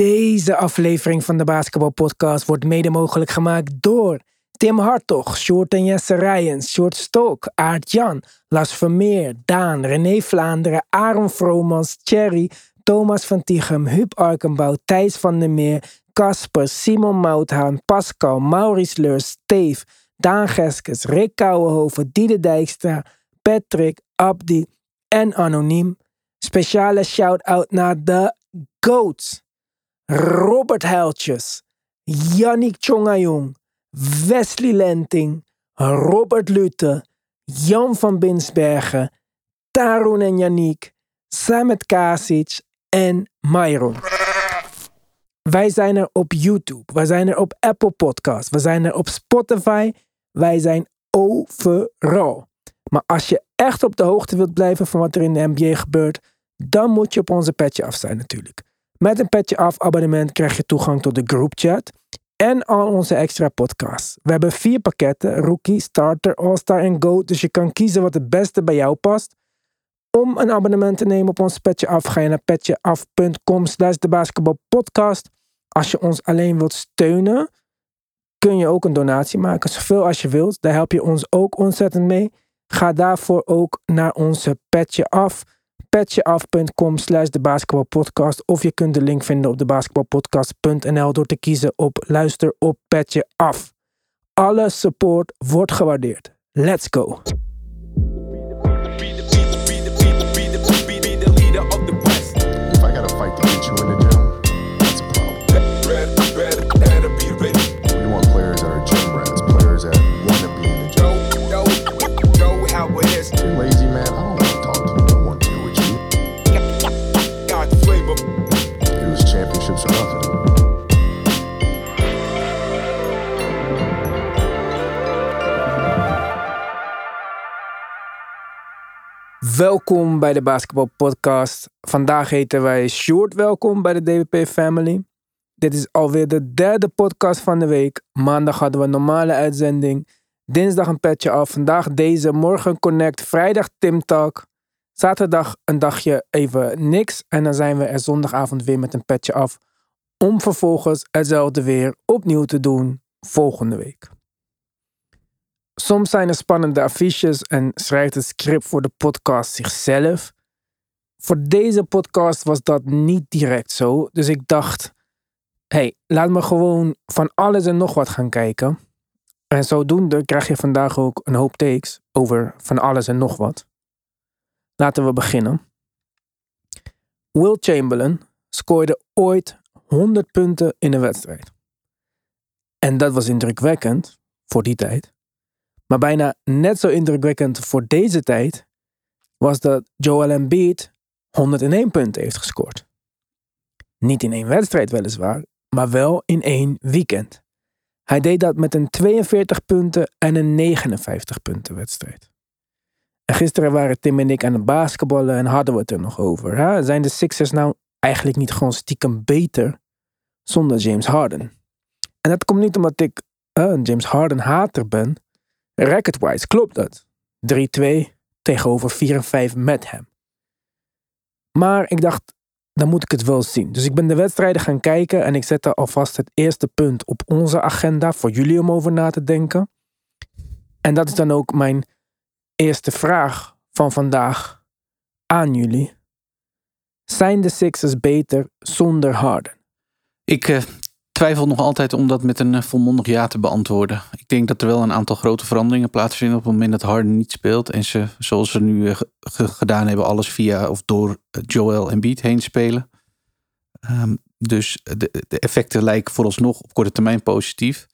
Deze aflevering van de Basketbalpodcast wordt mede mogelijk gemaakt door Tim Hartog, Short en Jesse Rijens, Short Stok, Aart Jan, Las Vermeer, Daan, René Vlaanderen, Aaron Vromans, Thierry, Thomas van Tichem, Huub Arkenbouw, Thijs van der Meer, Casper, Simon Mouthaan, Pascal, Maurice Leurs, Steve, Daan Geskes, Rick Kouwenhoven, Diede Dijkstra, Patrick, Abdi en Anoniem. Speciale shout-out naar de GOATs. Robert Heiltjes, Yannick Chongayong, Wesley Lenting, Robert Lute, Jan van Binsbergen, Tarun en Yannick, Samet Kasic en Myron. Wij zijn er op YouTube, wij zijn er op Apple Podcasts, we zijn er op Spotify, wij zijn overal. Maar als je echt op de hoogte wilt blijven van wat er in de NBA gebeurt, dan moet je op onze petje af zijn natuurlijk. Met een petje af abonnement krijg je toegang tot de groupchat en al onze extra podcasts. We hebben vier pakketten: Rookie, Starter, All-Star en Go. Dus je kan kiezen wat het beste bij jou past. Om een abonnement te nemen op ons petje af, ga je naar petjeaf.com slash de basketbalpodcast. Als je ons alleen wilt steunen, kun je ook een donatie maken. Zoveel als je wilt. Daar help je ons ook ontzettend mee. Ga daarvoor ook naar onze petje af petjeaf.com slash de basketbalpodcast. Of je kunt de link vinden op de basketbalpodcast.nl door te kiezen op luister op petje af. Alle support wordt gewaardeerd. Let's go! Welkom bij de Basketball Podcast. Vandaag heten wij Short welkom bij de DWP Family. Dit is alweer de derde podcast van de week. Maandag hadden we een normale uitzending. Dinsdag een petje af. Vandaag deze. Morgen Connect. Vrijdag Tim Talk. Zaterdag een dagje even niks. En dan zijn we er zondagavond weer met een petje af. Om vervolgens hetzelfde weer opnieuw te doen volgende week. Soms zijn er spannende affiches en schrijft het script voor de podcast zichzelf. Voor deze podcast was dat niet direct zo. Dus ik dacht, hey, laat me gewoon van alles en nog wat gaan kijken. En zodoende krijg je vandaag ook een hoop takes over van alles en nog wat. Laten we beginnen. Will Chamberlain scoorde ooit 100 punten in een wedstrijd. En dat was indrukwekkend voor die tijd. Maar bijna net zo indrukwekkend voor deze tijd was dat Joel Embiid 101 punten heeft gescoord. Niet in één wedstrijd weliswaar, maar wel in één weekend. Hij deed dat met een 42 punten en een 59 punten wedstrijd. En gisteren waren Tim en ik aan het basketballen en hadden we het er nog over. Hè? Zijn de Sixers nou eigenlijk niet gewoon stiekem beter zonder James Harden? En dat komt niet omdat ik een James Harden hater ben. Record-wise klopt dat. 3-2 tegenover 4 5 met hem. Maar ik dacht, dan moet ik het wel zien. Dus ik ben de wedstrijden gaan kijken en ik zette alvast het eerste punt op onze agenda voor jullie om over na te denken. En dat is dan ook mijn eerste vraag van vandaag aan jullie. Zijn de Sixers beter zonder Harden? Ik eh, twijfel nog altijd om dat met een eh, volmondig ja te beantwoorden. Ik denk dat er wel een aantal grote veranderingen plaatsvinden op het moment dat Harden niet speelt. En ze, zoals ze nu eh, ge- gedaan hebben, alles via of door eh, Joel Embiid heen spelen. Ehm, dus de, de effecten lijken vooralsnog op korte termijn positief.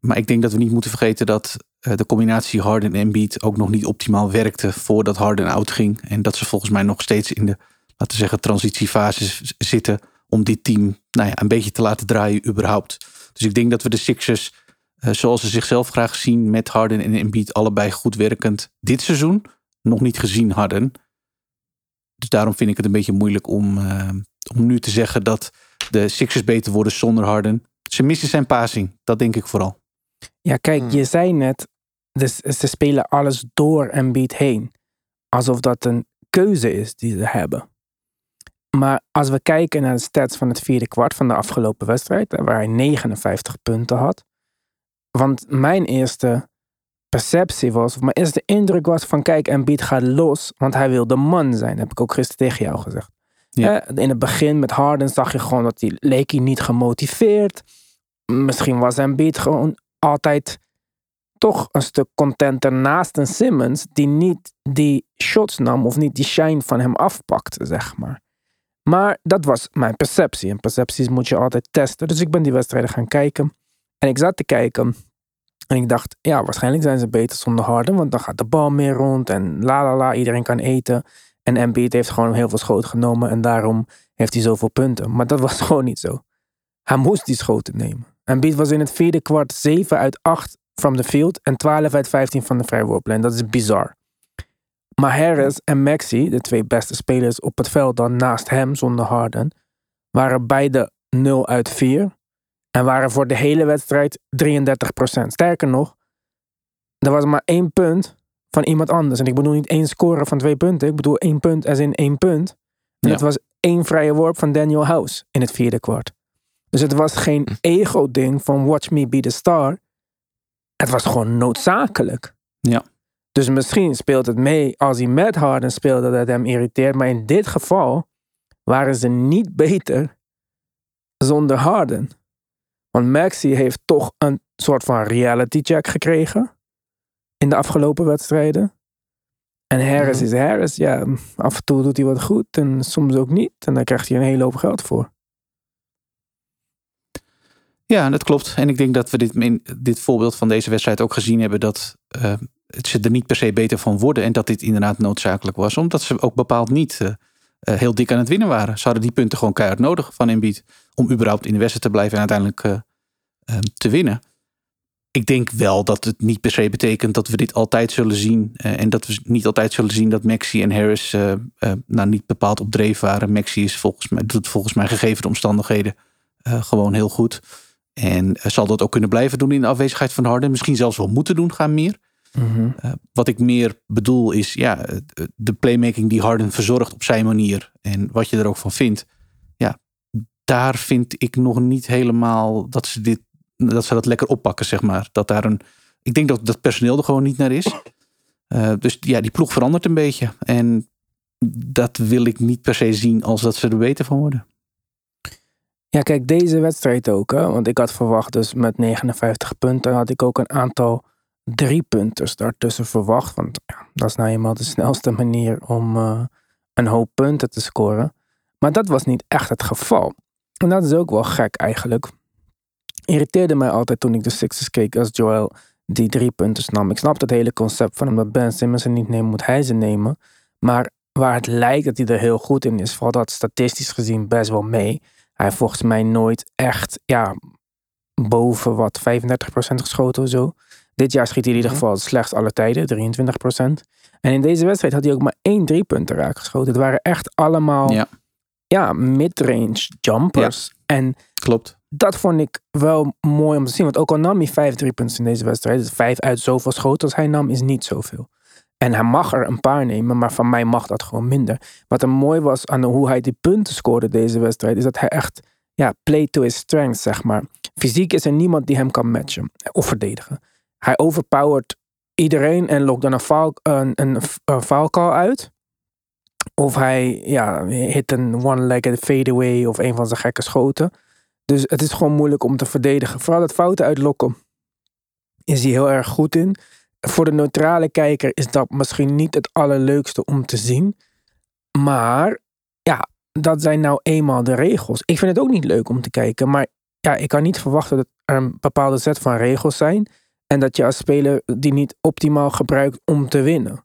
Maar ik denk dat we niet moeten vergeten dat de combinatie Harden en Embiid ook nog niet optimaal werkte voordat Harden out ging. En dat ze volgens mij nog steeds in de, laten we zeggen, transitiefase zitten om dit team nou ja, een beetje te laten draaien überhaupt. Dus ik denk dat we de Sixers, eh, zoals ze zichzelf graag zien met Harden en Embiid allebei goed werkend dit seizoen, nog niet gezien hadden. Dus daarom vind ik het een beetje moeilijk om, eh, om nu te zeggen dat de Sixers beter worden zonder Harden. Ze missen zijn passing, dat denk ik vooral. Ja, kijk, Hmm. je zei net, dus ze spelen alles door Embiid heen. Alsof dat een keuze is die ze hebben. Maar als we kijken naar de stats van het vierde kwart van de afgelopen wedstrijd, waar hij 59 punten had. Want mijn eerste perceptie was, of mijn eerste indruk was van kijk, Embiid gaat los, want hij wil de man zijn. heb ik ook gisteren tegen jou gezegd. Ja. In het begin met Harden zag je gewoon dat hij leek hij niet gemotiveerd. Misschien was Embiid gewoon altijd toch een stuk contenter naast een Simmons die niet die shots nam of niet die shine van hem afpakte, zeg maar. Maar dat was mijn perceptie. En percepties moet je altijd testen. Dus ik ben die wedstrijden gaan kijken. En ik zat te kijken. En ik dacht, ja, waarschijnlijk zijn ze beter zonder Harden. Want dan gaat de bal meer rond. En la la la, iedereen kan eten. En Embiid heeft gewoon heel veel schoten genomen. En daarom heeft hij zoveel punten. Maar dat was gewoon niet zo. Hij moest die schoten nemen. Embiid was in het vierde kwart 7 uit 8 from the field. En 12 uit 15 van de vrijworplijn. Dat is bizar. Maar Harris en Maxi, de twee beste spelers op het veld dan naast hem zonder Harden, waren beide 0 uit 4 en waren voor de hele wedstrijd 33%. Sterker nog, er was maar één punt van iemand anders. En ik bedoel niet één score van twee punten. Ik bedoel één punt als in één punt. En Ja. het was één vrije worp van Daniel House in het vierde kwart. Dus het was geen ego-ding van watch me be the star. Het was gewoon noodzakelijk. Ja. Dus misschien speelt het mee als hij met Harden speelde dat het hem irriteert. Maar in dit geval waren ze niet beter zonder Harden. Want Maxi heeft toch een soort van reality check gekregen in de afgelopen wedstrijden. En Harris is Harris. Ja, af en toe doet hij wat goed en soms ook niet. En daar krijgt hij een hele hoop geld voor. Ja, dat klopt. En ik denk dat we dit, in dit voorbeeld van deze wedstrijd ook gezien hebben dat eh, ze er niet per se beter van worden. En dat dit inderdaad noodzakelijk was. Omdat ze ook bepaald niet eh, eh, heel dik aan het winnen waren. Ze hadden die punten gewoon keihard nodig van Embiid. Om überhaupt in de wedstrijd te blijven en uiteindelijk eh, eh, te winnen. Ik denk wel dat het niet per se betekent dat we dit altijd zullen zien. en dat we niet altijd zullen zien dat Maxi en Harris nou niet bepaald op dreef waren. Maxi is volgens mij, doet volgens mij gegeven de omstandigheden gewoon heel goed. En zal dat ook kunnen blijven doen in de afwezigheid van Harden. Misschien zelfs wel moeten doen gaan meer. Uh, wat ik meer bedoel is ja, eh, de playmaking die Harden verzorgt op zijn manier. En wat je er ook van vindt. Ja, daar vind ik nog niet helemaal dat ze, dit, dat, ze dat lekker oppakken, zeg maar. Dat daar een, ik denk dat dat personeel er gewoon niet naar is. Uh, dus ja, die ploeg verandert een beetje. En dat wil ik niet per se zien als dat ze er beter van worden. Ja, kijk, deze wedstrijd ook. Hè? Want ik had verwacht dus met 59 punten had ik ook een aantal drie punters daartussen verwacht. Want ja, dat is nou eenmaal de snelste manier om uh, een hoop punten te scoren. Maar dat was niet echt het geval. En dat is ook wel gek eigenlijk. Irriteerde mij altijd toen ik de Sixers keek als Joel die drie punten nam. Ik snap het hele concept van omdat Ben Simmons ze niet neemt, moet hij ze nemen. Maar waar het lijkt dat hij er heel goed in is, valt dat statistisch gezien best wel mee. Hij heeft volgens mij nooit echt ja, boven wat 35% geschoten of zo. Dit jaar schiet hij in ieder geval slechts alle tijden, 23%. En in deze wedstrijd had hij ook maar één drie punten raak geschoten. Het waren echt allemaal ja. Ja, mid-range jumpers. Ja. En klopt. Dat vond ik wel mooi om te zien. Want ook al nam hij vijf drie punten in deze wedstrijd. Dus vijf uit zoveel schoten als hij nam is niet zoveel. En hij mag er een paar nemen, maar van mij mag dat gewoon minder. Wat er mooi was aan hoe hij die punten scoorde deze wedstrijd, is dat hij echt ja, play to his strength, zeg maar. Fysiek is er niemand die hem kan matchen of verdedigen. Hij overpowert iedereen en lokt dan een foul, een, een, foul call uit. Of hij ja, hit een one-legged fadeaway of een van zijn gekke schoten. Dus het is gewoon moeilijk om te verdedigen. Vooral het fouten uitlokken is hij heel erg goed in. Voor de neutrale kijker is dat misschien niet het allerleukste om te zien. Maar ja, dat zijn nou eenmaal de regels. Ik vind het ook niet leuk om te kijken. Maar ja, ik kan niet verwachten dat er een bepaalde set van regels zijn. En dat je als speler die niet optimaal gebruikt om te winnen.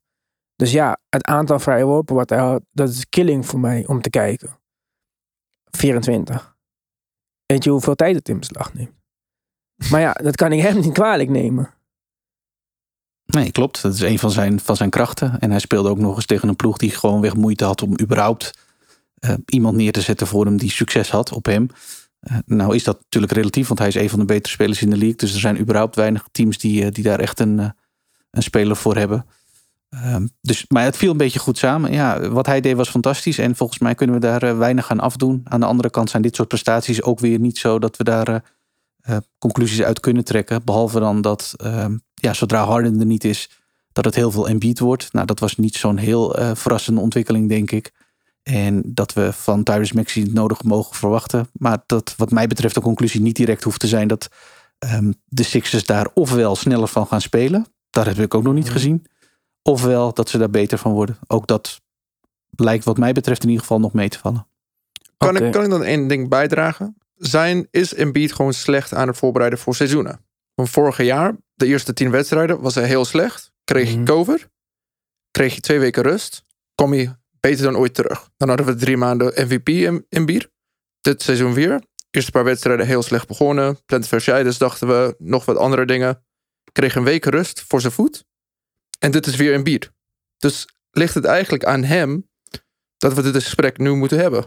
Dus ja, het aantal vrije worpen wat hij had, dat is killing voor mij om te kijken. 24. Weet je hoeveel tijd het in beslag neemt? Maar ja, dat kan ik hem niet kwalijk nemen. Nee, klopt. Dat is een van zijn, van zijn krachten. En hij speelde ook nog eens tegen een ploeg die gewoon weg moeite had om überhaupt uh, iemand neer te zetten voor hem die succes had op hem. Uh, nou is dat natuurlijk relatief, want hij is een van de betere spelers in de league. Dus er zijn überhaupt weinig teams die, uh, die daar echt een, een speler voor hebben. Ehm, dus, maar het viel een beetje goed samen. Ja, wat hij deed was fantastisch. En volgens mij kunnen we daar eh, weinig aan afdoen. Aan de andere kant zijn dit soort prestaties ook weer niet zo dat we daar eh, eh, conclusies uit kunnen trekken. Behalve dan dat ehm, ja, zodra Harden er niet is, dat het heel veel Embiid wordt. Nou, dat was niet zo'n heel verrassende ontwikkeling, denk ik. En dat we van Tyrese Maxey het nodig mogen verwachten. Maar dat wat mij betreft de conclusie niet direct hoeft te zijn dat ehm, de Sixers daar ofwel sneller van gaan spelen. Dat heb ik ook nog niet gezien. Ofwel dat ze daar beter van worden. Ook dat lijkt wat mij betreft in ieder geval nog mee te vallen. Kan, ik, kan ik dan één ding bijdragen? Zijn, is Embiid gewoon slecht aan het voorbereiden voor seizoenen? Van vorig jaar, de eerste tien wedstrijden, was hij heel slecht. Kreeg je Mhm. cover. Kreeg je twee weken rust. Kom je beter dan ooit terug. Dan hadden we drie maanden MVP in, in bier. Dit seizoen weer. Eerste paar wedstrijden heel slecht begonnen. Planted fasciitis dachten we. Nog wat andere dingen. Kreeg een week rust voor zijn voet. En dit is weer een bier. Dus ligt het eigenlijk aan hem dat we dit gesprek nu moeten hebben?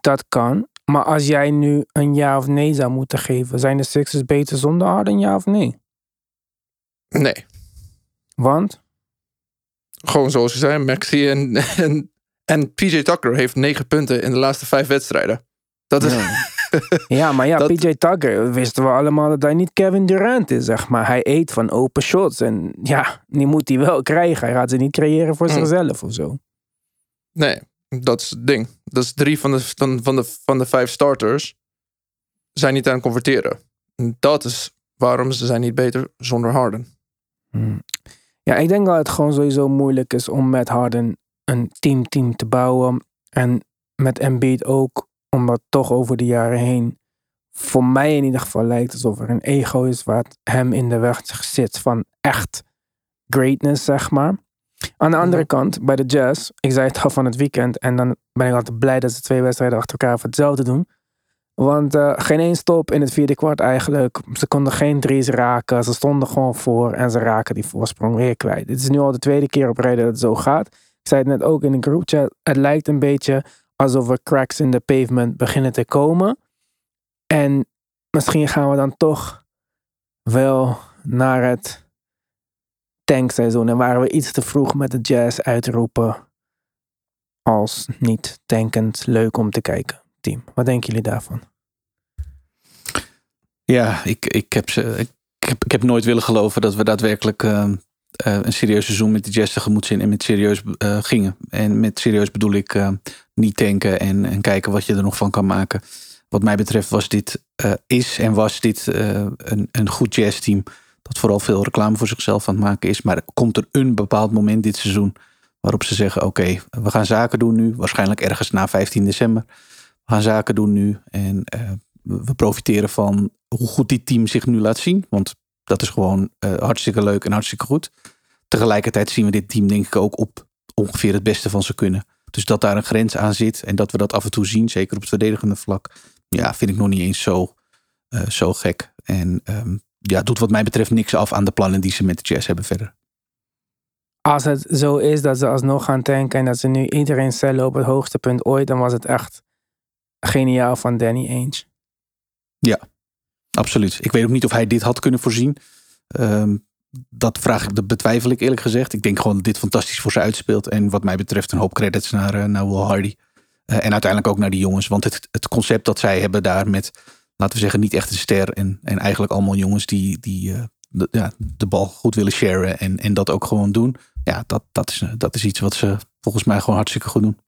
Dat kan. Maar als jij nu een ja of nee zou moeten geven, zijn de Sixers beter zonder Harden, ja of nee? Nee. Want? Gewoon zoals je zei, Maxi en, en, en PJ Tucker heeft negen punten in de laatste vijf wedstrijden. Dat is, Ja, maar ja, Dat- PJ Tucker wisten we allemaal dat hij niet Kevin Durant is, zeg maar. Hij eet van open shots en ja, die moet hij wel krijgen. Hij gaat ze niet creëren voor Mm. zichzelf of zo. nee, dat is het ding. Dat is drie van de, van, van, de, van de vijf starters zijn niet aan het converteren. En Dat is waarom ze zijn niet beter zonder Harden. Hmm. Ja, ik denk dat het gewoon sowieso moeilijk is om met Harden een team-team te bouwen. En met Embiid ook, omdat toch over de jaren heen voor mij in ieder geval lijkt alsof er een ego is wat hem in de weg zit van echt greatness, zeg maar. Aan de andere kant, bij de Jazz, ik zei het al van het weekend en dan ben ik altijd blij dat ze twee wedstrijden achter elkaar voor hetzelfde doen. Want eh, geen één stop in het vierde kwart eigenlijk. Ze konden geen drie's raken. Ze stonden gewoon voor en ze raken die voorsprong weer kwijt. Dit is nu al de tweede keer op rij dat het zo gaat. Ik zei het net ook in de groupchat. Het lijkt een beetje alsof er cracks in de pavement beginnen te komen. En misschien gaan we dan toch wel naar het tankseizoen. En waren we iets te vroeg met de jazz uitroepen als niet tankend leuk om te kijken team. Wat denken jullie daarvan? Ja, ik, ik, heb ze, ik, heb, ik heb nooit willen geloven dat we daadwerkelijk eh, eh, een serieus seizoen met de Jazz tegemoet zien en met serieus eh, gingen. En met serieus bedoel ik eh, niet tanken en, en kijken wat je er nog van kan maken. Wat mij betreft was dit, eh, is en was dit een, een goed jazzteam. Dat vooral veel reclame voor zichzelf aan het maken is. Maar komt er een bepaald moment dit seizoen waarop ze zeggen: Oké, we gaan zaken doen nu. Waarschijnlijk ergens na 15 december. We gaan zaken doen nu. En we profiteren van hoe goed dit team zich nu laat zien. Want dat is gewoon eh, hartstikke leuk en hartstikke goed. Tegelijkertijd zien we dit team denk ik ook op ongeveer het beste van ze kunnen. Dus dat daar een grens aan zit en dat we dat af en toe zien, zeker op het verdedigende vlak, ja, vind ik nog niet eens zo, eh, zo gek. En ehm, ja, doet wat mij betreft niks af aan de plannen die ze met de Jazz hebben verder. Als het zo is dat ze alsnog gaan tanken en dat ze nu iedereen cellen op het hoogste punt ooit, dan was het echt geniaal van Danny Ainge. Absoluut. Ik weet ook niet of hij dit had kunnen voorzien. Ehm, dat vraag ik, dat betwijfel ik eerlijk gezegd. Ik denk gewoon dat dit fantastisch voor ze uitspeelt. En wat mij betreft een hoop credits naar, eh, naar Will Hardy. Eh, en uiteindelijk ook naar die jongens. Want het, het concept dat zij hebben daar met, laten we zeggen, niet echt een ster. En, en eigenlijk allemaal jongens die, die eh, de, ja, de bal goed willen sharen. En, en dat ook gewoon doen. Ja, dat, dat, is, dat is iets wat ze volgens mij gewoon hartstikke goed doen.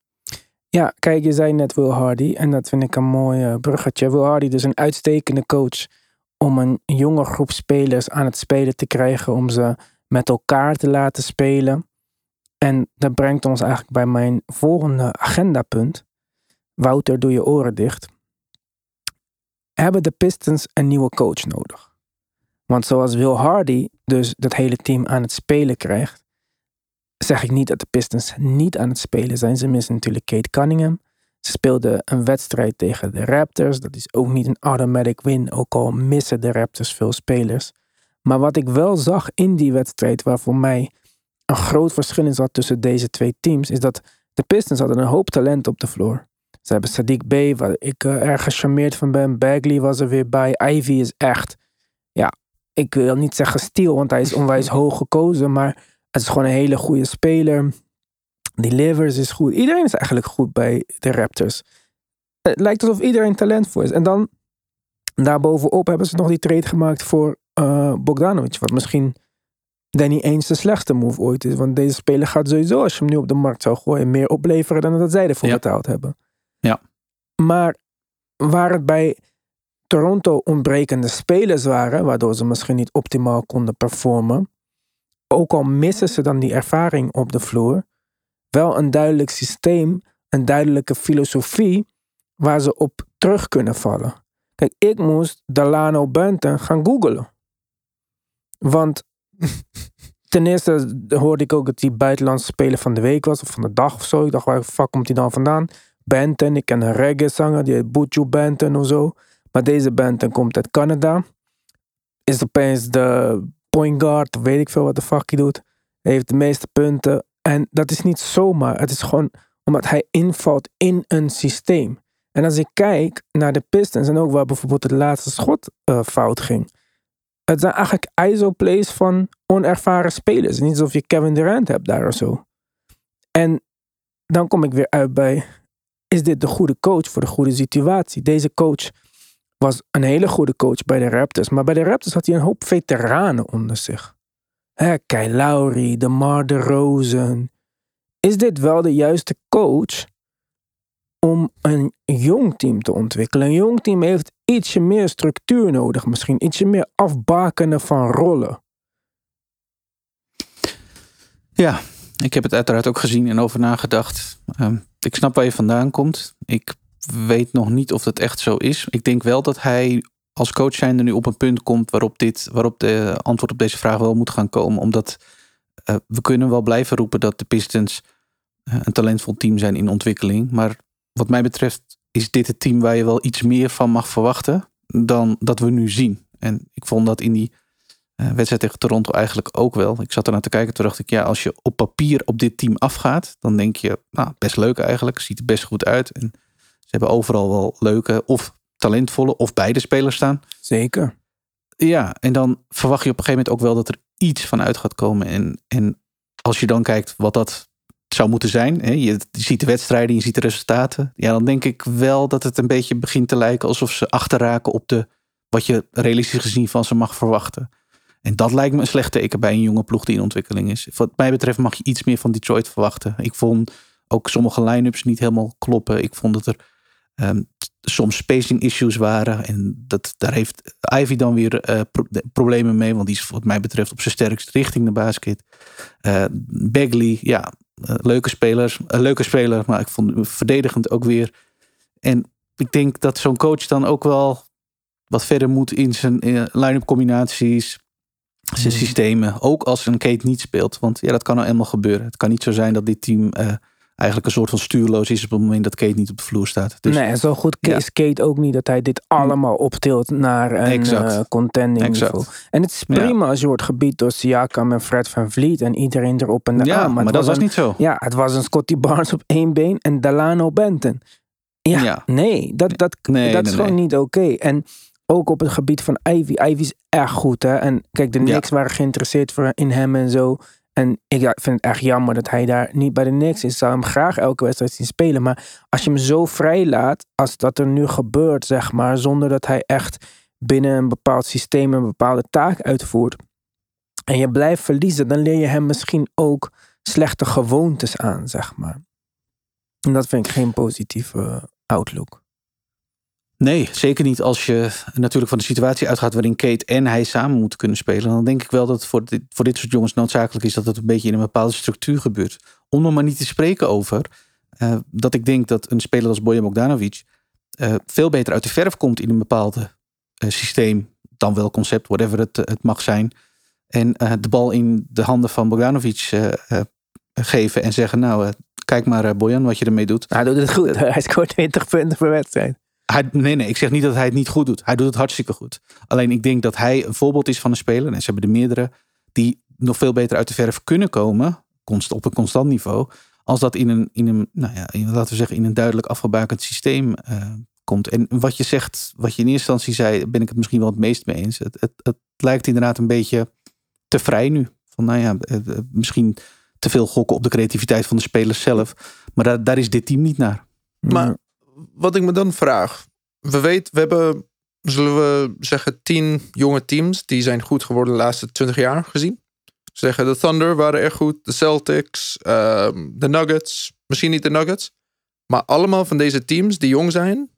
Ja, kijk, je zei net Will Hardy en dat vind ik een mooi eh, bruggetje. Will Hardy dus een uitstekende coach om een jonge groep spelers aan het spelen te krijgen, om ze met elkaar te laten spelen. En dat brengt ons eigenlijk bij mijn volgende agendapunt. Wouter, doe je oren dicht. Hebben de Pistons een nieuwe coach nodig? Want zoals Will Hardy dus dat hele team aan het spelen krijgt, zeg ik niet dat de Pistons niet aan het spelen zijn. Ze missen natuurlijk Kate Cunningham. Ze speelden een wedstrijd tegen de Raptors. Dat is ook niet een automatic win, ook al missen de Raptors veel spelers. Maar wat ik wel zag in die wedstrijd, waar voor mij een groot verschil in zat tussen deze twee teams, is dat de Pistons hadden een hoop talent op de vloer. Ze hebben Sadiq Bey, waar ik eh, erg gecharmeerd van ben. Bagley was er weer bij. Ivy is echt, ja, ik wil niet zeggen stiel, want hij is onwijs hoog gekozen. Maar Het is gewoon een hele goede speler. Die Livers is goed. Iedereen is eigenlijk goed bij de Raptors. Het lijkt alsof iedereen talentvol is. En dan daarbovenop hebben ze nog die trade gemaakt voor uh, Bogdanovic. Wat misschien dan niet eens de slechtste move ooit is. Want deze speler gaat sowieso, als je hem nu op de markt zou gooien, meer opleveren dan dat zij ervoor Ja. betaald hebben. Ja. Maar waar het bij Toronto ontbrekende spelers waren, waardoor ze misschien niet optimaal konden performen, ook al missen ze dan die ervaring op de vloer, wel een duidelijk systeem, een duidelijke filosofie waar ze op terug kunnen vallen. Kijk, ik moest Delano Benton gaan googlen. Want ten eerste hoorde ik ook dat hij buitenlandse speler van de week was, of van de dag of zo. Ik dacht, waar fuck komt hij dan vandaan? Benton, ik ken een reggae zanger, die heet Buju Benton of zo. Maar deze Benton komt uit Canada. Is opeens de point guard, weet ik veel wat de fuck hij doet. Hij heeft de meeste punten. En dat is niet zomaar. Het is gewoon omdat hij invalt in een systeem. En als ik kijk naar de Pistons en ook waar bijvoorbeeld het laatste schot eh, fout ging. Het zijn eigenlijk ISO-plays van onervaren spelers. Niet alsof je Kevin Durant hebt daar of zo. En dan kom ik weer uit bij, is dit de goede coach voor de goede situatie? Deze coach was een hele goede coach bij de Raptors. Maar bij de Raptors had hij een hoop veteranen onder zich. Hè, Kyle Lowry, DeMar DeRozan. Is dit wel de juiste coach om een jong team te ontwikkelen? Een jong team heeft ietsje meer structuur nodig. Misschien ietsje meer afbakenen van rollen. Ja, ik heb het uiteraard ook gezien en over nagedacht. Ehm, ik snap waar je vandaan komt. Ik weet nog niet of dat echt zo is. Ik denk wel dat hij als coach zijnde nu op een punt komt waarop, dit, waarop de antwoord op deze vraag wel moet gaan komen. Omdat eh, we kunnen wel blijven roepen dat de Pistons eh, een talentvol team zijn in ontwikkeling. Maar wat mij betreft is dit het team waar je wel iets meer van mag verwachten dan dat we nu zien. En ik vond dat in die eh, wedstrijd tegen Toronto eigenlijk ook wel. Ik zat ernaar te kijken, toen dacht ik, ja, als je op papier op dit team afgaat, dan denk je, nou, best leuk eigenlijk. Ziet er best goed uit. En ze hebben overal wel leuke of talentvolle of beide spelers staan. Zeker. Ja, en dan verwacht je op een gegeven moment ook wel dat er iets van uit gaat komen. En, en als je dan kijkt wat dat zou moeten zijn. Hè, je ziet de wedstrijden, je ziet de resultaten. Ja, dan denk ik wel dat het een beetje begint te lijken alsof ze achterraken op de wat je realistisch gezien van ze mag verwachten. En dat lijkt me een slecht teken bij een jonge ploeg die in ontwikkeling is. Wat mij betreft mag je iets meer van Detroit verwachten. Ik vond ook sommige line-ups niet helemaal kloppen. Ik vond dat er um, soms spacing issues waren. En dat, daar heeft Ivy dan weer uh, pro problemen mee. Want die is wat mij betreft op zijn sterkst richting de basket. Uh, Bagley, ja, uh, leuke spelers. leuke speler, maar ik vond hem verdedigend ook weer. En ik denk dat zo'n coach dan ook wel wat verder moet in zijn line-up combinaties. Zijn systemen. Ook als een Kate niet speelt. Want ja, dat kan nou eenmaal gebeuren. Het kan niet zo zijn dat dit team eigenlijk een soort van stuurloos is op het moment dat Kate niet op de vloer staat. Dus, nee, zo goed ja. is Kate ook niet dat hij dit allemaal optilt naar een uh, contending exact. niveau. En het is prima ja. als je wordt gebied door Siakam en Fred van Vliet en iedereen erop en ja, aan. Maar, maar dat was, een, niet zo. Ja, het was een Scotty Barnes op één been en Delano Benton. Ja, ja. nee, dat, dat, nee, dat nee, is gewoon nee. niet oké. Okay. En ook op het gebied van Ivy. Ivy is echt goed, hè. En kijk, de Knicks waren geïnteresseerd voor, in hem en zo. En ik vind het echt jammer dat hij daar niet bij de Knicks is. Ik zou hem graag elke wedstrijd zien spelen. Maar als je hem zo vrij laat, als dat er nu gebeurt, zeg maar, zonder dat hij echt binnen een bepaald systeem een bepaalde taak uitvoert. En je blijft verliezen, dan leer je hem misschien ook slechte gewoontes aan, zeg maar. En dat vind ik geen positieve outlook. Nee, zeker niet als je natuurlijk van de situatie uitgaat waarin Kate en hij samen moeten kunnen spelen. Dan denk ik wel dat het voor dit, voor dit soort jongens noodzakelijk is dat het een beetje in een bepaalde structuur gebeurt. Om nog maar niet te spreken over uh, dat ik denk dat een speler als Bojan Bogdanovic uh, veel beter uit de verf komt in een bepaald uh, systeem dan wel concept, whatever het, het mag zijn. En de bal in de handen van Bogdanovic geven en zeggen, nou, kijk maar Bojan wat je ermee doet. Hij doet het goed. Hij scoort 20 punten per wedstrijd. Hij, nee, nee, ik zeg niet dat hij het niet goed doet. Hij doet het hartstikke goed. Alleen ik denk dat hij een voorbeeld is van een speler. En ze hebben er meerdere die nog veel beter uit de verf kunnen komen. Op een constant niveau. Als dat in een, in een nou ja, in, laten we zeggen, in een duidelijk afgebakend systeem uh, komt. En wat je zegt, wat je in eerste instantie zei, ben ik het misschien wel het meest mee eens. Het, het, het lijkt inderdaad een beetje te vrij nu. van, nou ja, eh, eh, misschien te veel gokken op de creativiteit van de spelers zelf. Maar daar, daar is dit team niet naar. Maar wat ik me dan vraag. We weten, we hebben, zullen we zeggen, tien jonge teams die zijn goed geworden de laatste twintig jaar gezien. Zeggen de Thunder waren erg goed, de Celtics, ehm, de Nuggets, misschien niet de Nuggets. Maar allemaal van deze teams die jong zijn,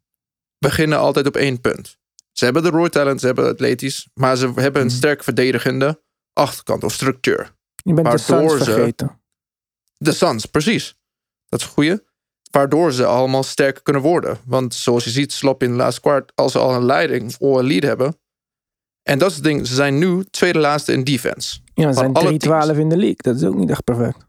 beginnen altijd op één punt. Ze hebben de raw talent, ze hebben atletisch, maar ze hebben een Mhm. sterk verdedigende achterkant of structuur. Je bent de Suns vergeten. De Suns, precies. Dat is een goeie. Waardoor ze allemaal sterker kunnen worden. Want zoals je ziet, slop in de laatste kwart, als ze al een leiding of een lead hebben. En dat is het ding, ze zijn nu tweede laatste in defense. Ja, er zijn alle 3-12 in de league. Dat is ook niet echt perfect.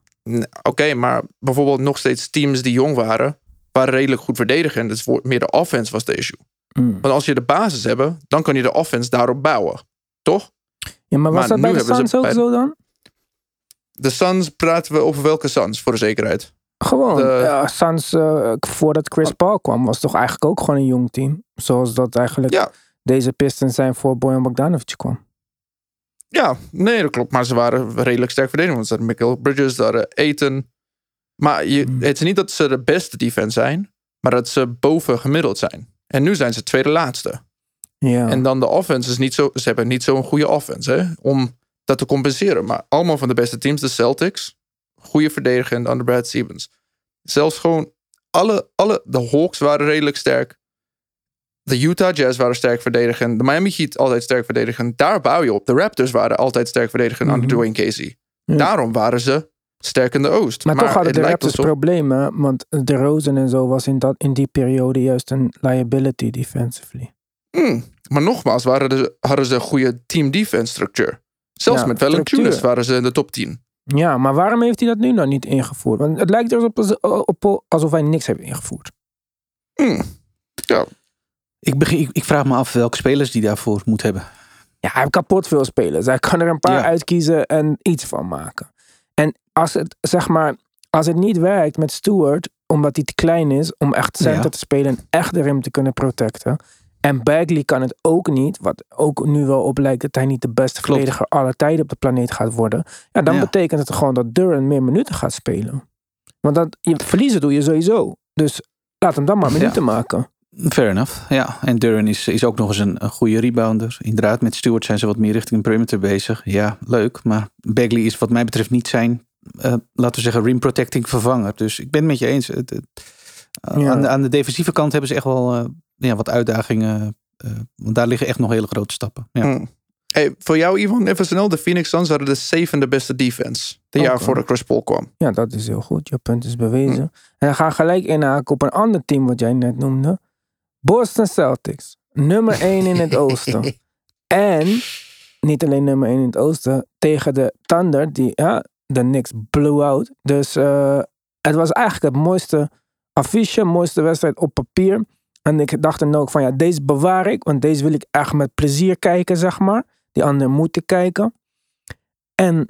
Oké, maar bijvoorbeeld nog steeds teams die jong waren, waren redelijk goed verdedigen. Dus meer de offense was de issue. Mm. Want als je de basis hebt, dan kan je de offense daarop bouwen. Toch? Ja, maar was Maar dat bij de ze Suns ook bij- zo dan? De Suns praten we over welke Suns, voor de zekerheid. Gewoon. De- ja, Suns, eh, voordat Chris Paul kwam, was toch eigenlijk ook gewoon een jong team. Zoals dat eigenlijk Ja. deze Pistons zijn voor Bojan Bogdanovic kwam. Ja, nee, dat klopt. Maar ze waren redelijk sterk verdedigd. Want ze hadden Michael Bridges, hadden Aiton. Maar je, Hmm. het is niet dat ze de beste defense zijn, maar dat ze boven gemiddeld zijn. En nu zijn ze tweede laatste. Ja. En dan de offense is niet zo. Ze hebben niet zo'n goede offense hè, om dat te compenseren. Maar allemaal van de beste teams, de Celtics, goede verdediger en onder Brad Stevens. Zelfs gewoon alle, alle. De Hawks waren redelijk sterk. De Utah Jazz waren sterk verdedigend. De Miami Heat altijd sterk verdedigend. Daar bouw je op. De Raptors waren altijd sterk verdedigend Mhm. onder Dwayne Casey. Ja. Daarom waren ze sterk in de Oost. maar, toch hadden de Raptors problemen, want de Rosen en zo was in, dat, in die periode juist een liability defensively. Hmm, Maar nogmaals, waren de, hadden ze een goede team defense structuur. Zelfs Ja, met structuur. waren ze in de top 10. Ja, maar waarom heeft hij dat nu dan niet ingevoerd? Want het lijkt erop op, op, alsof hij niks heeft ingevoerd. Hmm. Ja, Ik, begin, ik, ik vraag me af welke spelers die daarvoor moet hebben. Ja, hij heeft kapot veel spelers. Hij kan er een paar Ja. uitkiezen en iets van maken. En als het, zeg maar, als het niet werkt met Stewart, omdat hij te klein is om echt center Ja. te spelen en echt de rim te kunnen protecten. En Bagley kan het ook niet, wat ook nu wel op lijkt dat hij niet de beste Klopt. verdediger aller tijden op de planeet gaat worden. Ja, dan Ja. betekent het gewoon dat Duran meer minuten gaat spelen. Want dat, je, verliezen doe je sowieso. Dus laat hem dan maar Ja. minuten maken. Fair enough. Ja, en Duran is, is ook nog eens een, een goede rebounder. Inderdaad, met Stewart zijn ze wat meer richting de perimeter bezig. Ja, leuk. Maar Bagley is wat mij betreft niet zijn, eh, laten we zeggen, rim protecting vervanger. Dus ik ben het met je eens. Eh, Ja. aan, de, aan de defensieve kant hebben ze echt wel eh, ja, wat uitdagingen. eh, want daar liggen echt nog hele grote stappen. Ja. Hmm. Hey, voor jou, Ivan, even snel. De Phoenix Suns hadden de zevende beste defense. De jaar Oké. voordat Chris Paul kwam. Ja, dat is heel goed. Je punt is bewezen. En dan ga ik gelijk inhaken op een ander team wat jij net noemde. Boston Celtics. Nummer 1 in het oosten. En, niet alleen nummer 1 in het oosten, tegen de Thunder, die ja, de Knicks blew out. Dus eh, het was eigenlijk het mooiste affiche, mooiste wedstrijd op papier. En ik dacht dan ook van, ja, deze bewaar ik, want deze wil ik echt met plezier kijken, zeg maar. Die andere moet ik kijken. En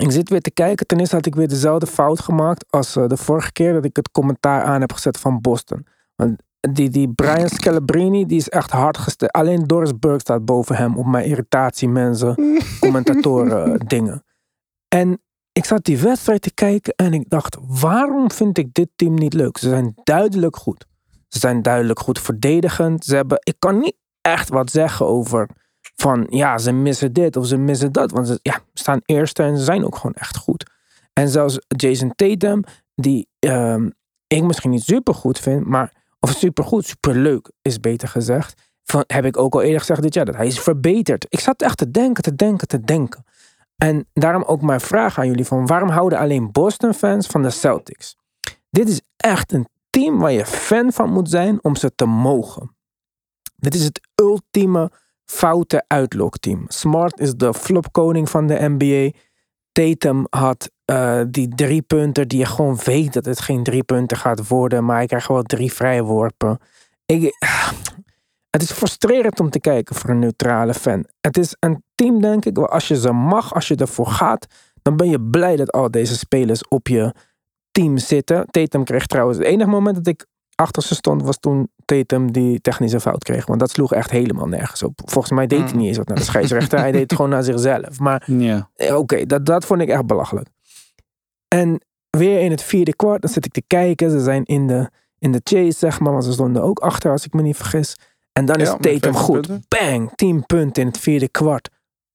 ik zit weer te kijken. Ten eerste had ik weer dezelfde fout gemaakt als eh, de vorige keer dat ik het commentaar aan heb gezet van Boston. Want die, die Brian Scalabrine, die is echt hard gesteld. Alleen Doris Burke staat boven hem op mijn irritatie, mensen, commentatoren, eh, dingen. En ik zat die wedstrijd te kijken en ik dacht, waarom vind ik dit team niet leuk? Ze zijn duidelijk goed. Ze zijn duidelijk goed verdedigend. Ze hebben, ik kan niet echt wat zeggen over van ja, ze missen dit of ze missen dat. Want ze ja, staan eerste en ze zijn ook gewoon echt goed. En zelfs Jason Tatum, die ehm, ik misschien niet super goed vind, maar of super goed, super leuk is beter gezegd. Van, heb ik ook al eerder gezegd dit jaar dat hij is verbeterd. Ik zat echt te denken, te denken, te denken. En daarom ook mijn vraag aan jullie van waarom houden alleen Boston fans van de Celtics? Dit is echt een team waar je fan van moet zijn om ze te mogen. Dit is het ultieme foute uitlokteam. Smart is de flopkoning van de NBA. Tatum had eh, die drie punten die je gewoon weet dat het geen drie punten gaat worden, maar hij krijgt wel drie vrije worpen. Ik, het is frustrerend om te kijken voor een neutrale fan. Het is een team, denk ik, waar als je ze mag, als je ervoor gaat, dan ben je blij dat al deze spelers op je team zitten. Tatum kreeg trouwens het enige moment dat ik achter ze stond, was toen Tatum die technische fout kreeg. Want dat sloeg echt helemaal nergens op. Volgens mij deed hij Mm. niet eens wat naar de scheidsrechter. hij deed het gewoon naar zichzelf. Maar Ja. eh, oké, dat, dat vond ik echt belachelijk. En weer in het vierde kwart, dan zit ik te kijken. Ze zijn in de, in de chase, zeg maar. Want ze stonden ook achter, als ik me niet vergis. En dan is Ja, Tatum 15 goed. punten. Bang, 10 punten in het vierde kwart.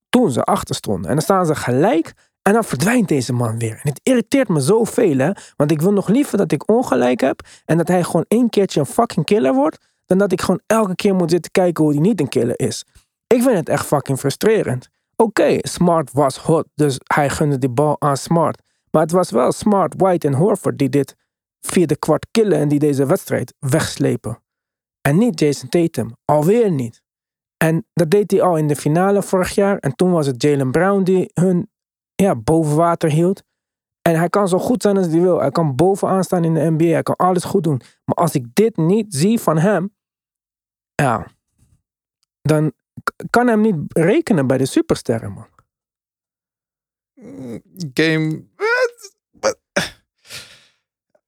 Toen ze achter stonden. En dan staan ze gelijk. En dan verdwijnt deze man weer. En het irriteert me zoveel, hè. Want ik wil nog liever dat ik ongelijk heb. En dat hij gewoon één keertje een fucking killer wordt. Dan dat ik gewoon elke keer moet zitten kijken hoe hij niet een killer is. Ik vind het echt fucking frustrerend. Oké, Smart was hot. Dus hij gunde die bal aan Smart. Maar het was wel Smart, White en Horford die dit vierde kwart killen. En die deze wedstrijd wegslepen. En niet Jason Tatum. Alweer niet. En dat deed hij al in de finale vorig jaar. En toen was het Jalen Brown die hun ja, boven water hield. En hij kan zo goed zijn als hij wil. Hij kan bovenaan staan in de NBA. Hij kan alles goed doen. Maar als ik dit niet zie van hem. Ja. Dan kan hem niet rekenen bij de supersterren, man. game.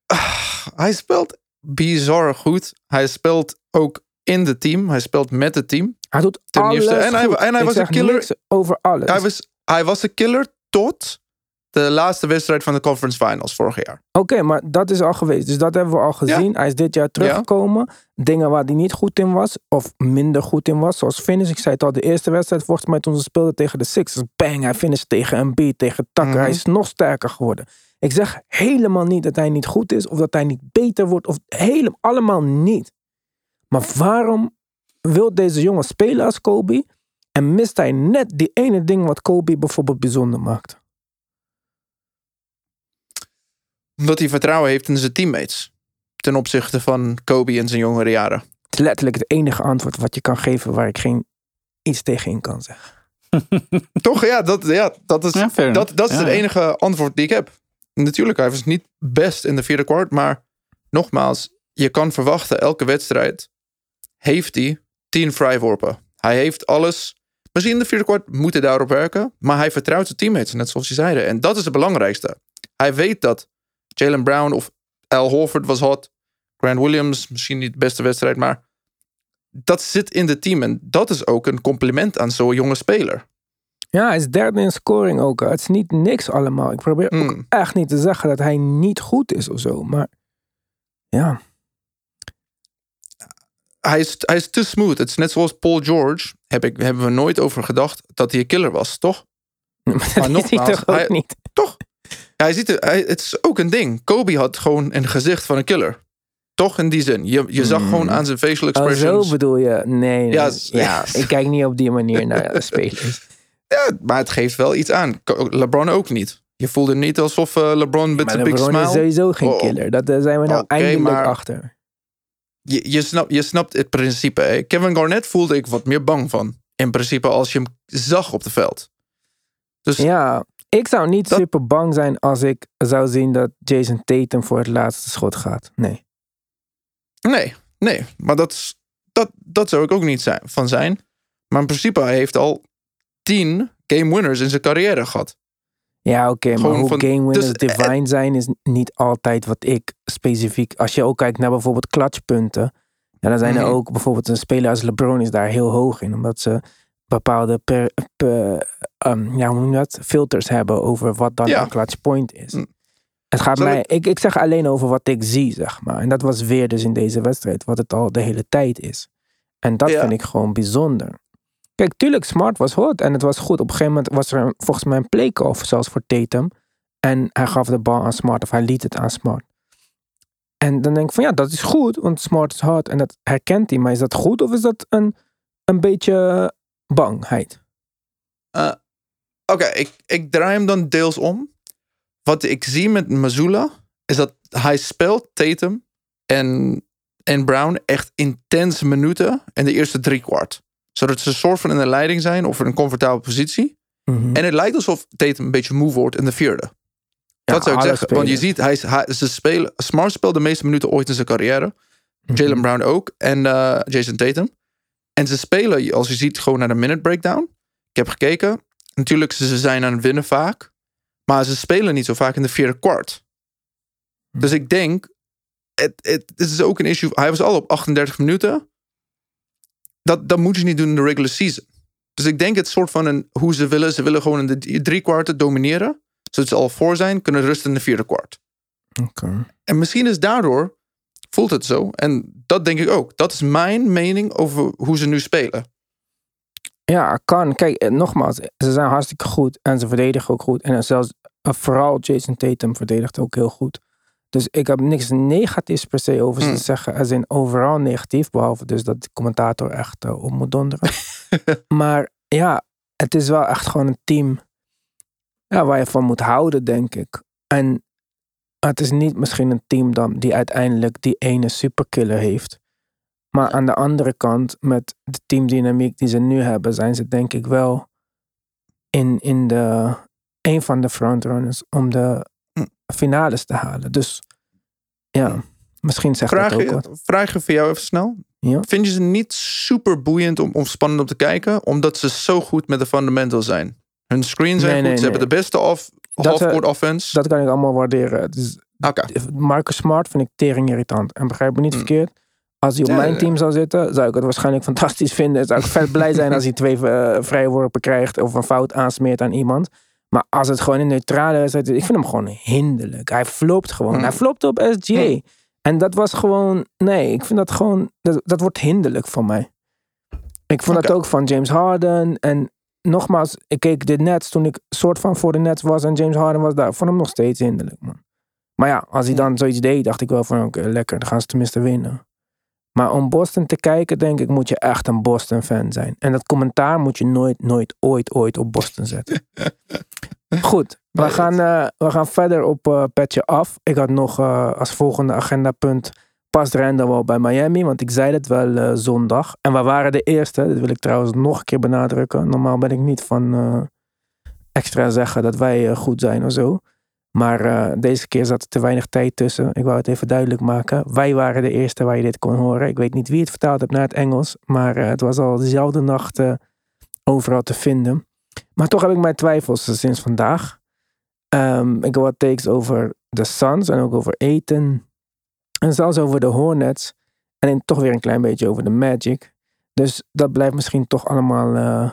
Ah, Hij speelt bizar goed. Hij speelt ook in het team. Hij speelt met het team. Hij doet Ten alles eerste- en hij- en hij was een killer. over alles. Hij was, hij was een killer tot de laatste wedstrijd van de conference finals vorig jaar. Oké, maar dat is al geweest. Dus dat hebben we al gezien. Hij is dit jaar teruggekomen. Dingen waar hij niet goed in was. Of minder goed in was. Zoals finish. Ik zei het al, de eerste wedstrijd volgens mij toen ze speelden tegen de Sixers. Bang, hij finished tegen Embiid, tegen Tucker. Mhm. Hij is nog sterker geworden. Ik zeg helemaal niet dat hij niet goed is. Of dat hij niet beter wordt. Of helemaal, allemaal niet. Maar waarom wil deze jongen spelen als Kobe? En mist hij net die ene ding wat Kobe bijvoorbeeld bijzonder maakt? Omdat hij vertrouwen heeft in zijn teammates. Ten opzichte van Kobe in zijn jongere jaren. Het is letterlijk het enige antwoord wat je kan geven waar ik geen iets tegen in kan zeggen. Toch? Ja, dat, ja, dat is, Ja, dat, dat is Ja, het ja. enige antwoord die ik heb. Natuurlijk, hij was niet best in de vierde kwart. Maar nogmaals, je kan verwachten, elke wedstrijd heeft hij tien vrijworpen. Hij heeft alles. Misschien in de vierde kwart moet hij daarop werken. Maar hij vertrouwt zijn teammates, net zoals je zeiden. En dat is het belangrijkste. Hij weet dat Jalen Brown of Al Horford was hot. Grant Williams, misschien niet de beste wedstrijd, maar dat zit in het team. En dat is ook een compliment aan zo'n jonge speler. Ja, hij is derde in scoring ook. Het is niet niks allemaal. Ik probeer ook Mm. echt niet te zeggen dat hij niet goed is of zo. Maar ja, hij is, hij is te smooth. Het is net zoals Paul George. Heb ik, hebben we nooit over gedacht dat hij een killer was, toch? maar dat Maar is hij nogmaals, toch ook hij- niet. Toch? Hij ziet er, hij, het is ook een ding. Kobe had gewoon een gezicht van een killer. Toch in die zin. Je, je zag Mm. gewoon aan zijn facial Oh, expressions. zo bedoel je? Nee, nee. Ja, Ja, ik kijk niet op die manier naar spelers. ja, maar het geeft wel iets aan. LeBron ook niet. Je voelde niet alsof eh, LeBron met zijn big LeBron is smile... sowieso geen Oh. killer. Dat daar zijn we nou eindelijk maar- achter. Je, je, snapt, je snapt het principe. Kevin Garnett voelde ik wat meer bang van. In principe als je hem zag op het veld. Dus Ja, ik zou niet Dat- super bang zijn als ik zou zien dat Jason Tatum voor het laatste schot gaat. Nee. Nee, nee. Maar dat, is- dat, dat zou ik ook niet zijn, van zijn. Maar in principe, hij heeft al tien game winners in zijn carrière gehad. Ja, oké, maar hoe van- game winners dus, eh, divine zijn is niet altijd wat ik specifiek... Als je ook kijkt naar bijvoorbeeld clutchpunten. Ja, dan zijn er Mhm. ook bijvoorbeeld een speler als LeBron is daar heel hoog in. Omdat ze bepaalde per, per- ehm, ja, hoe noem je dat? filters hebben over wat dan Ja. een clutch point is. Mm. Het gaat Zal mij, ik- ik, ik zeg alleen over wat ik zie, zeg maar. En dat was weer dus in deze wedstrijd, wat het al de hele tijd is. En dat Ja. vind ik gewoon bijzonder. Kijk, tuurlijk, Smart was hot en het was goed. Op een gegeven moment was er volgens mij een play-off zelfs voor Tatum. En hij gaf de bal aan Smart of hij liet het aan Smart. En dan denk ik van ja, dat is goed, want Smart is hot en dat herkent hij. Maar is dat goed of is dat een, een beetje bangheid? Eh, Oké, ik, ik draai hem dan deels om. Wat ik zie met Mazula is dat hij speelt Tatum en, en Brown echt intense minuten in de eerste drie kwart. Zodat ze een soort van in de leiding zijn of in een comfortabele positie. Mhm. En het lijkt alsof Tatum een beetje moe wordt in de vierde. Ja, dat zou ik zeggen. Want je ziet, hij, is- hij, ze spelen, Smart speelt de meeste minuten ooit in zijn carrière. Mhm. Jalen Brown ook. En eh, Jason Tatum. En ze spelen, als je ziet, gewoon naar de minute breakdown. Ik heb gekeken. Natuurlijk, ze ze zijn aan het winnen vaak. Maar ze spelen niet zo vaak in de vierde kwart. Dus ik denk het, het, het is ook een issue. Hij was al op 38 minuten. Dat, dat moet je niet doen in de regular season. Dus ik denk het soort van een, hoe ze willen. Ze willen gewoon in de drie kwarten domineren. Zodat ze al voor zijn, kunnen rusten in de vierde kwart. Oké. En misschien is daardoor, voelt het zo. En dat denk ik ook. Dat is mijn mening over hoe ze nu spelen. Ja, kan. Kijk, eh, nogmaals, ze zijn hartstikke goed en ze verdedigen ook goed. En zelfs eh, vooral Jason Tatum verdedigt ook heel goed. Dus ik heb niks negatiefs per se over ze Hmm. te zeggen. Er zijn overal negatief, behalve dus dat de commentator echt op moet donderen. maar ja, het is wel echt gewoon een team ja, waar je van moet houden, denk ik. En het is niet misschien een team dan die uiteindelijk die ene superkiller heeft. Maar aan de andere kant, met de teamdynamiek die ze nu hebben, zijn ze denk ik wel in, in de, een van de frontrunners om de. Finales te halen. Dus ja, misschien zegt dat ook wat. Vraagje, vraagje voor jou even snel. Ja. Vind je ze niet super boeiend om, om spannend om te kijken? Omdat ze zo goed met de fundamentals zijn. Hun screens zijn Nee, goed. nee, ze nee. hebben de beste off, Dat, half-court eh, offense. Dat kan ik allemaal waarderen. Dus. Marcus Smart vind ik tering irritant. En begrijp me niet Hm. verkeerd. Als hij op Ja, mijn ja, team zou zitten, zou ik het waarschijnlijk fantastisch vinden. Zou ik vet blij zijn als hij twee eh, vrijworpen krijgt of een fout aansmeert aan iemand. Maar als het gewoon een neutrale wedstrijd is, ik vind hem gewoon hinderlijk. Hij flopt gewoon. Hm. Hij flopt op SGA. Hm. En dat was gewoon, nee, ik vind dat gewoon, dat, dat wordt hinderlijk voor mij. Ik vond Oké. dat ook van James Harden. En nogmaals, ik keek de Nets toen ik soort van voor de Nets was en James Harden was daar. Ik vond hem nog steeds hinderlijk, man. Maar ja, als hij dan zoiets deed, dacht ik wel van oké, lekker, dan gaan ze tenminste winnen. Maar om Boston te kijken, denk ik, moet je echt een Boston-fan zijn. En dat commentaar moet je nooit, nooit, ooit, ooit op Boston zetten. Goed, we gaan, eh, we gaan verder op eh Petje Af. Ik had nog eh, als volgende agendapunt past Randall wel bij Miami, want ik zei het wel zondag. En we waren de eerste, dat wil ik trouwens nog een keer benadrukken. Normaal ben ik niet van extra zeggen dat wij goed zijn of zo. Maar eh, deze keer zat er te weinig tijd tussen. Ik wou het even duidelijk maken. Wij waren de eerste waar je dit kon horen. Ik weet niet wie het vertaald heeft naar het Engels. Maar eh, het was al dezelfde nacht overal te vinden. Maar toch heb ik mijn twijfels sinds vandaag. Ehm, ik heb wat takes over de Suns en ook over Eten. En zelfs over de Hornets. En toch weer een klein beetje over de Magic. Dus dat blijft misschien toch allemaal eh,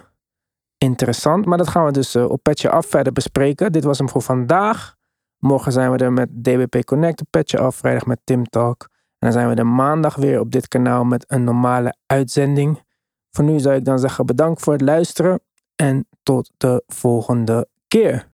interessant. Maar dat gaan we dus op Petje Af verder bespreken. Dit was hem voor vandaag. Morgen zijn we er met DWP Connect op Petje Af. Vrijdag met Tim Talk. En dan zijn we er maandag weer op dit kanaal met een normale uitzending. Voor nu zou ik dan zeggen bedankt voor het luisteren. En tot de volgende keer.